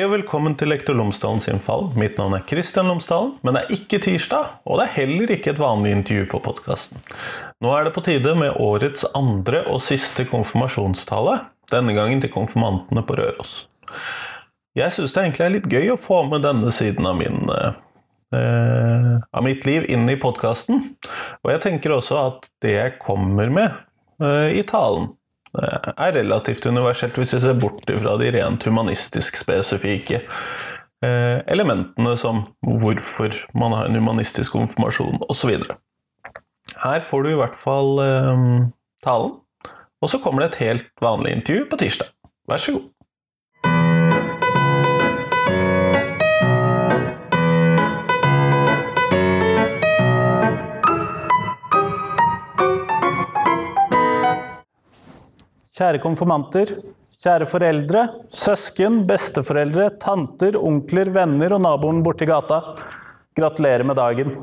Hei og velkommen til Lektor Lomsdalen sin fall. Mitt navn er Kristian Lomsdalen, men det er ikke tirsdag, og det er heller ikke et vanlig intervju på podkasten. Nå er det på tide med årets andre og siste konfirmasjonstale, denne gangen til konfirmantene på Røros. Jeg syns det egentlig er litt gøy å få med denne siden av, min, eh, av mitt liv inn i podkasten, og jeg tenker også at det jeg kommer med eh, i talen, er relativt universelt hvis vi ser bort fra de rent humanistisk spesifikke eh, elementene som hvorfor man har en humanistisk konfirmasjon osv. Her får du i hvert fall eh, talen, og så kommer det et helt vanlig intervju på tirsdag. Vær så god. Kjære konfirmanter, kjære foreldre, søsken, besteforeldre, tanter, onkler, venner og naboen borti gata. Gratulerer med dagen.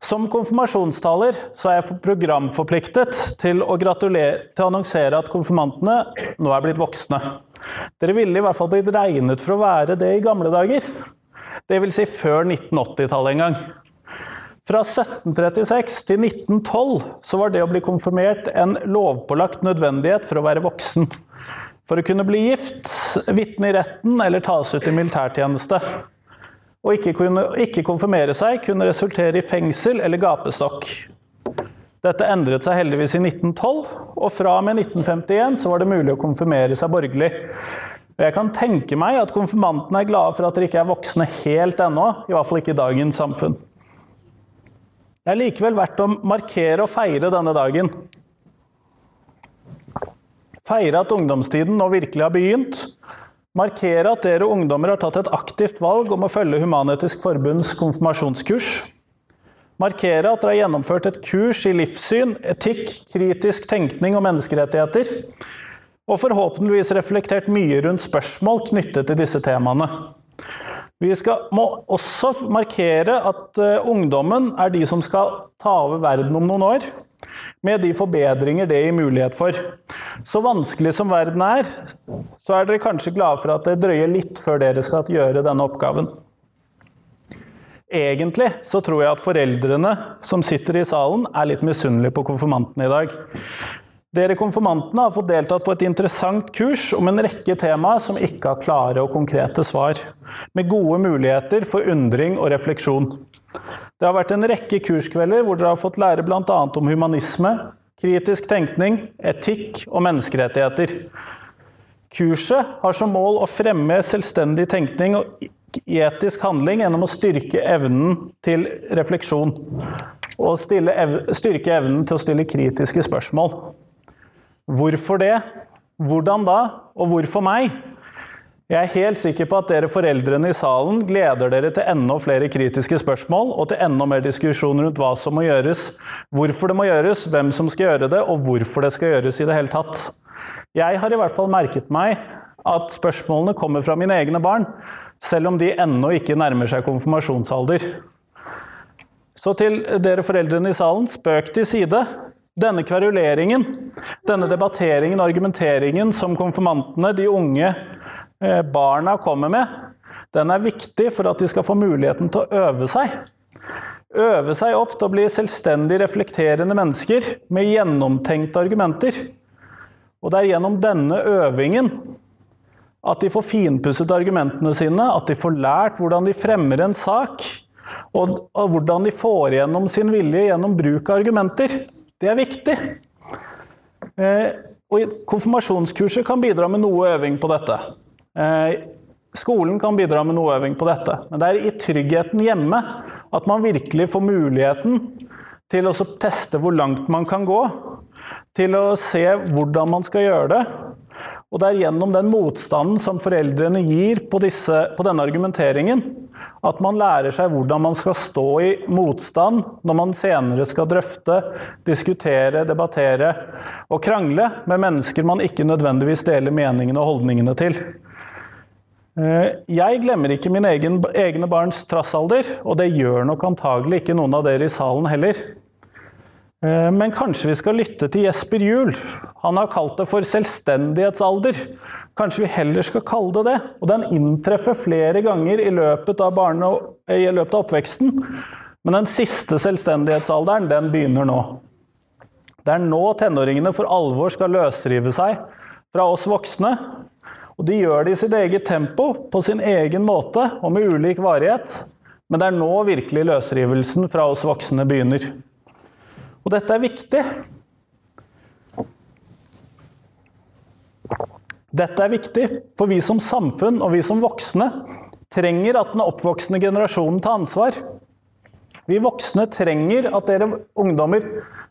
Som konfirmasjonstaler så er jeg programforpliktet til å, til å annonsere at konfirmantene nå er blitt voksne. Dere ville i hvert fall blitt regnet for å være det i gamle dager. Det vil si før 1980-tallet en gang. Fra 1736 til 1912 så var det å bli konfirmert en lovpålagt nødvendighet for å være voksen. For å kunne bli gift, vitne i retten eller tas ut i militærtjeneste. Å ikke, kunne, ikke konfirmere seg kunne resultere i fengsel eller gapestokk. Dette endret seg heldigvis i 1912, og fra og med 1951 så var det mulig å konfirmere seg borgerlig. Og jeg kan tenke meg at konfirmantene er glade for at dere ikke er voksne helt ennå, i hvert fall ikke i dagens samfunn. Det er likevel verdt å markere og feire denne dagen. Feire at ungdomstiden nå virkelig har begynt. Markere at dere ungdommer har tatt et aktivt valg om å følge Human-Etisk Forbunds konfirmasjonskurs. Markere at dere har gjennomført et kurs i livssyn, etikk, kritisk tenkning og menneskerettigheter. Og forhåpentligvis reflektert mye rundt spørsmål knyttet til disse temaene. Vi skal, må også markere at uh, ungdommen er de som skal ta over verden om noen år. Med de forbedringer det gir mulighet for. Så vanskelig som verden er, så er dere kanskje glade for at det drøyer litt før dere skal gjøre denne oppgaven. Egentlig så tror jeg at foreldrene som sitter i salen, er litt misunnelige på konfirmantene i dag. Dere konfirmantene har fått deltatt på et interessant kurs om en rekke temaer som ikke har klare og konkrete svar, med gode muligheter for undring og refleksjon. Det har vært en rekke kurskvelder hvor dere har fått lære bl.a. om humanisme, kritisk tenkning, etikk og menneskerettigheter. Kurset har som mål å fremme selvstendig tenkning og etisk handling gjennom å styrke evnen til refleksjon. Og styrke evnen til å stille kritiske spørsmål. Hvorfor det? Hvordan da? Og hvorfor meg? Jeg er helt sikker på at dere foreldrene i salen gleder dere til enda flere kritiske spørsmål og til enda mer diskusjon rundt hva som må gjøres, hvorfor det må gjøres, hvem som skal gjøre det, og hvorfor det skal gjøres i det hele tatt. Jeg har i hvert fall merket meg at spørsmålene kommer fra mine egne barn, selv om de ennå ikke nærmer seg konfirmasjonsalder. Så til dere foreldrene i salen, spøk til side. Denne kveruleringen, denne debatteringen og argumenteringen som konfirmantene, de unge eh, barna, kommer med, den er viktig for at de skal få muligheten til å øve seg. Øve seg opp til å bli selvstendig reflekterende mennesker med gjennomtenkte argumenter. Og det er gjennom denne øvingen at de får finpusset argumentene sine, at de får lært hvordan de fremmer en sak, og, hvordan de får igjennom sin vilje gjennom bruk av argumenter. Det er viktig. Eh, og konfirmasjonskurset kan bidra med noe øving på dette. Eh, skolen kan bidra med noe øving på dette. Men det er i tryggheten hjemme at man virkelig får muligheten til å teste hvor langt man kan gå. Til å se hvordan man skal gjøre det. Og det er gjennom den motstanden som foreldrene gir på, disse, på, denne argumenteringen, at man lærer seg hvordan man skal stå i motstand når man senere skal drøfte, diskutere, debattere og krangle med mennesker man ikke nødvendigvis deler meningene og holdningene til. Eh, jeg glemmer ikke mine egne barns trassalder, og det gjør nok antagelig ikke noen av dere i salen heller. Eh, men kanskje vi skal lytte til Jesper Juel. Han har kalt det for selvstendighetsalder. Kanskje vi heller skal kalle det det. Og den inntreffer flere ganger i løpet av, barne, i løpet av oppveksten. Men den siste selvstendighetsalderen, den begynner nå. Det er nå tenåringene for alvor skal løsrive seg fra oss voksne. Og de gjør det i sitt eget tempo, på sin egen måte og med ulik varighet. Men det er nå virkelig løsrivelsen fra oss voksne begynner. Og dette er viktig. Dette er viktig, for vi som samfunn og vi som voksne trenger at den oppvoksende generasjonen tar ansvar. Vi voksne trenger at dere ungdommer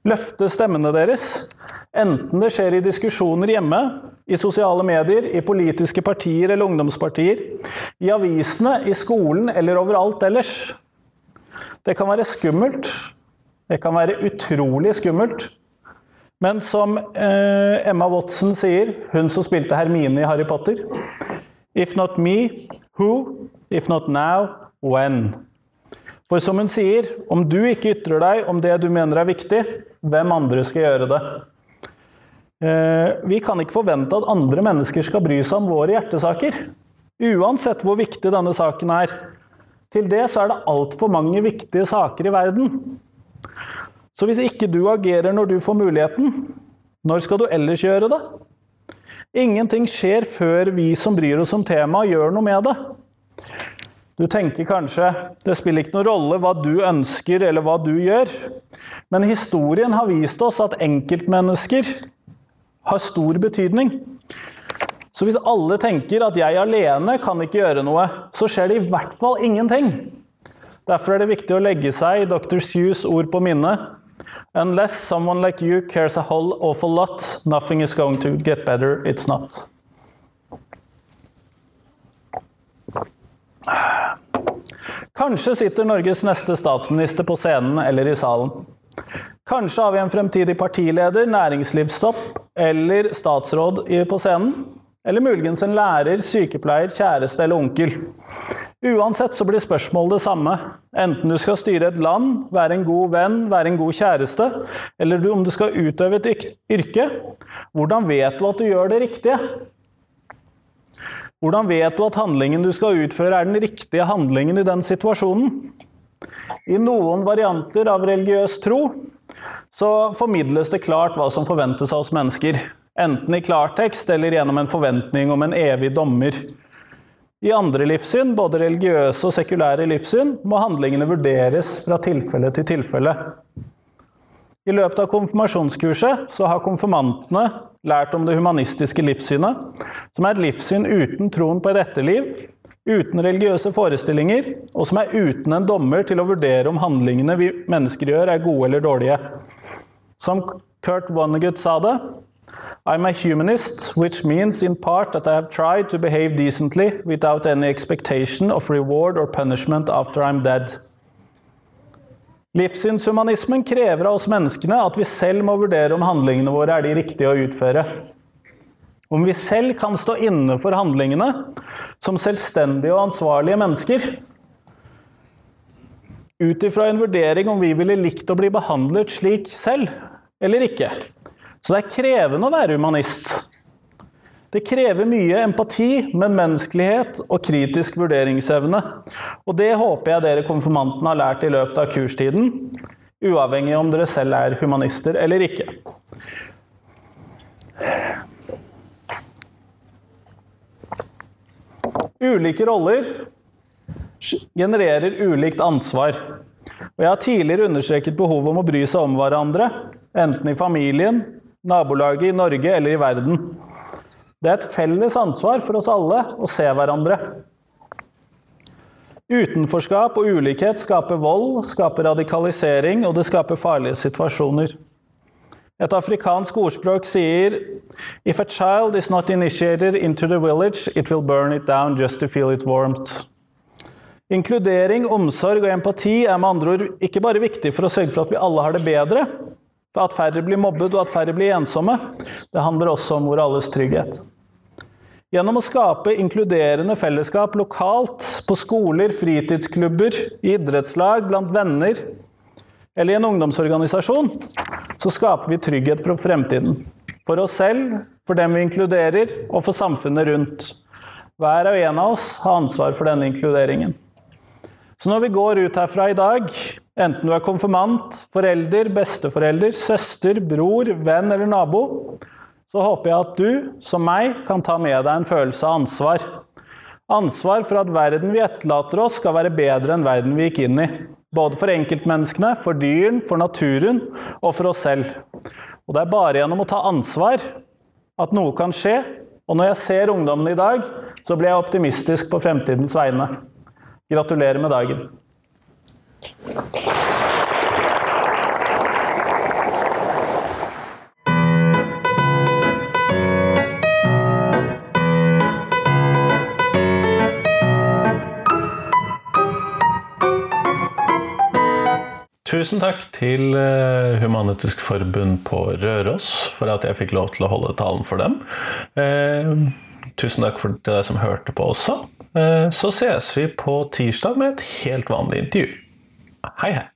løfter stemmene deres. Enten det skjer i diskusjoner hjemme, i sosiale medier, i politiske partier eller ungdomspartier, i avisene, i skolen eller overalt ellers. Det kan være skummelt, det kan være utrolig skummelt. Men som eh, Emma Watson sier, hun som spilte Hermine i Harry Potter If not me, who? If not now, when? For som hun sier, om du ikke ytrer deg om det du mener er viktig, hvem andre skal gjøre det? Eh, vi kan ikke forvente at andre mennesker skal bry seg om våre hjertesaker. Uansett hvor viktig denne saken er. Til det så er det altfor mange viktige saker i verden. Så hvis ikke du agerer når du får muligheten, når skal du ellers gjøre det? Ingenting skjer før vi som bryr oss om temaet, gjør noe med det. Du tenker kanskje det spiller ikke noen rolle hva du ønsker eller hva du gjør, men historien har vist oss at enkeltmennesker har stor betydning. Så hvis alle tenker at jeg alene kan ikke gjøre noe, så skjer det i hvert fall ingenting. Derfor er det viktig å legge seg Dr. Seuss' ord på minnet. Unless someone like you cares a whole awful lot, nothing is going to get better, it's not. Kanskje sitter Norges neste statsminister på scenen eller i salen. Kanskje har vi en fremtidig partileder, næringslivstopp eller statsråd på scenen. Eller muligens en lærer, sykepleier, kjæreste eller onkel. Uansett så blir spørsmålet det samme. Enten du skal styre et land, være en god venn, være en god kjæreste, eller om du skal utøve et yrke. Hvordan vet du at du gjør det riktige? Hvordan vet du at handlingen du skal utføre, er den riktige handlingen i den situasjonen? I noen varianter av religiøs tro så formidles det klart hva som forventes av oss mennesker. Enten i klartekst eller gjennom en forventning om en evig dommer. I andre livssyn, både religiøse og sekulære livssyn, må handlingene vurderes fra tilfelle til tilfelle. I løpet av konfirmasjonskurset så har konfirmantene lært om det humanistiske livssynet, som er et livssyn uten troen på et etterliv, uten religiøse forestillinger, og som er uten en dommer til å vurdere om handlingene vi mennesker gjør, er gode eller dårlige. Som Kurt Vonnegut sa det I'm a humanist, which means in part that I have tried to behave decently without any expectation of reward or punishment after I'm dead. Livssynshumanismen krever av oss menneskene at vi selv må vurdere om handlingene våre er de riktige å utføre. Om vi selv kan stå inne for handlingene som selvstendige og ansvarlige mennesker. Ut ifra en vurdering om vi ville likt å bli behandlet slik selv eller ikke. Så det er krevende å være humanist. Det krever mye empati, medmenneskelighet og kritisk vurderingsevne. Og det håper jeg dere konfirmantene har lært i løpet av kurstiden, uavhengig om dere selv er humanister eller ikke. Ulike roller genererer ulikt ansvar. Og jeg har tidligere understreket behovet om å bry seg om hverandre, enten i familien, nabolaget, i Norge eller i verden. Det er et felles ansvar for oss alle å se hverandre. Utenforskap og ulikhet skaper vold, skaper radikalisering, og det skaper farlige situasjoner. Et afrikansk ordspråk sier If a child is not initiated into the village, it will burn it down just to feel it warmth. Inkludering, omsorg og empati er med andre ord ikke bare viktig for å sørge for at vi alle har det bedre, for at færre blir mobbet og at færre blir ensomme. Det handler også om vår alles trygghet. Gjennom å skape inkluderende fellesskap lokalt, på skoler, fritidsklubber, idrettslag, blant venner, eller i en ungdomsorganisasjon, så skaper vi trygghet for fremtiden. For oss selv, for dem vi inkluderer, og for samfunnet rundt. Hver og en av oss har ansvar for denne inkluderingen. Så når vi går ut herfra i dag, enten du er konfirmant, forelder, besteforelder, søster, bror, venn eller nabo, så håper jeg at du, som meg, kan ta med deg en følelse av ansvar. Ansvar for at verden vi etterlater oss, skal være bedre enn verden vi gikk inn i. Både for enkeltmenneskene, for dyren, for naturen og for oss selv. Og det er bare gjennom å ta ansvar at noe kan skje. Og når jeg ser ungdommen i dag, så blir jeg optimistisk på fremtidens vegne. Gratulerer med dagen. Tusen takk til eh, Human-Etisk Forbund på Røros for at jeg fikk lov til å holde talen for dem. Eh, tusen takk for dere som hørte på også. Eh, så ses vi på tirsdag med et helt vanlig intervju. Hei, hei.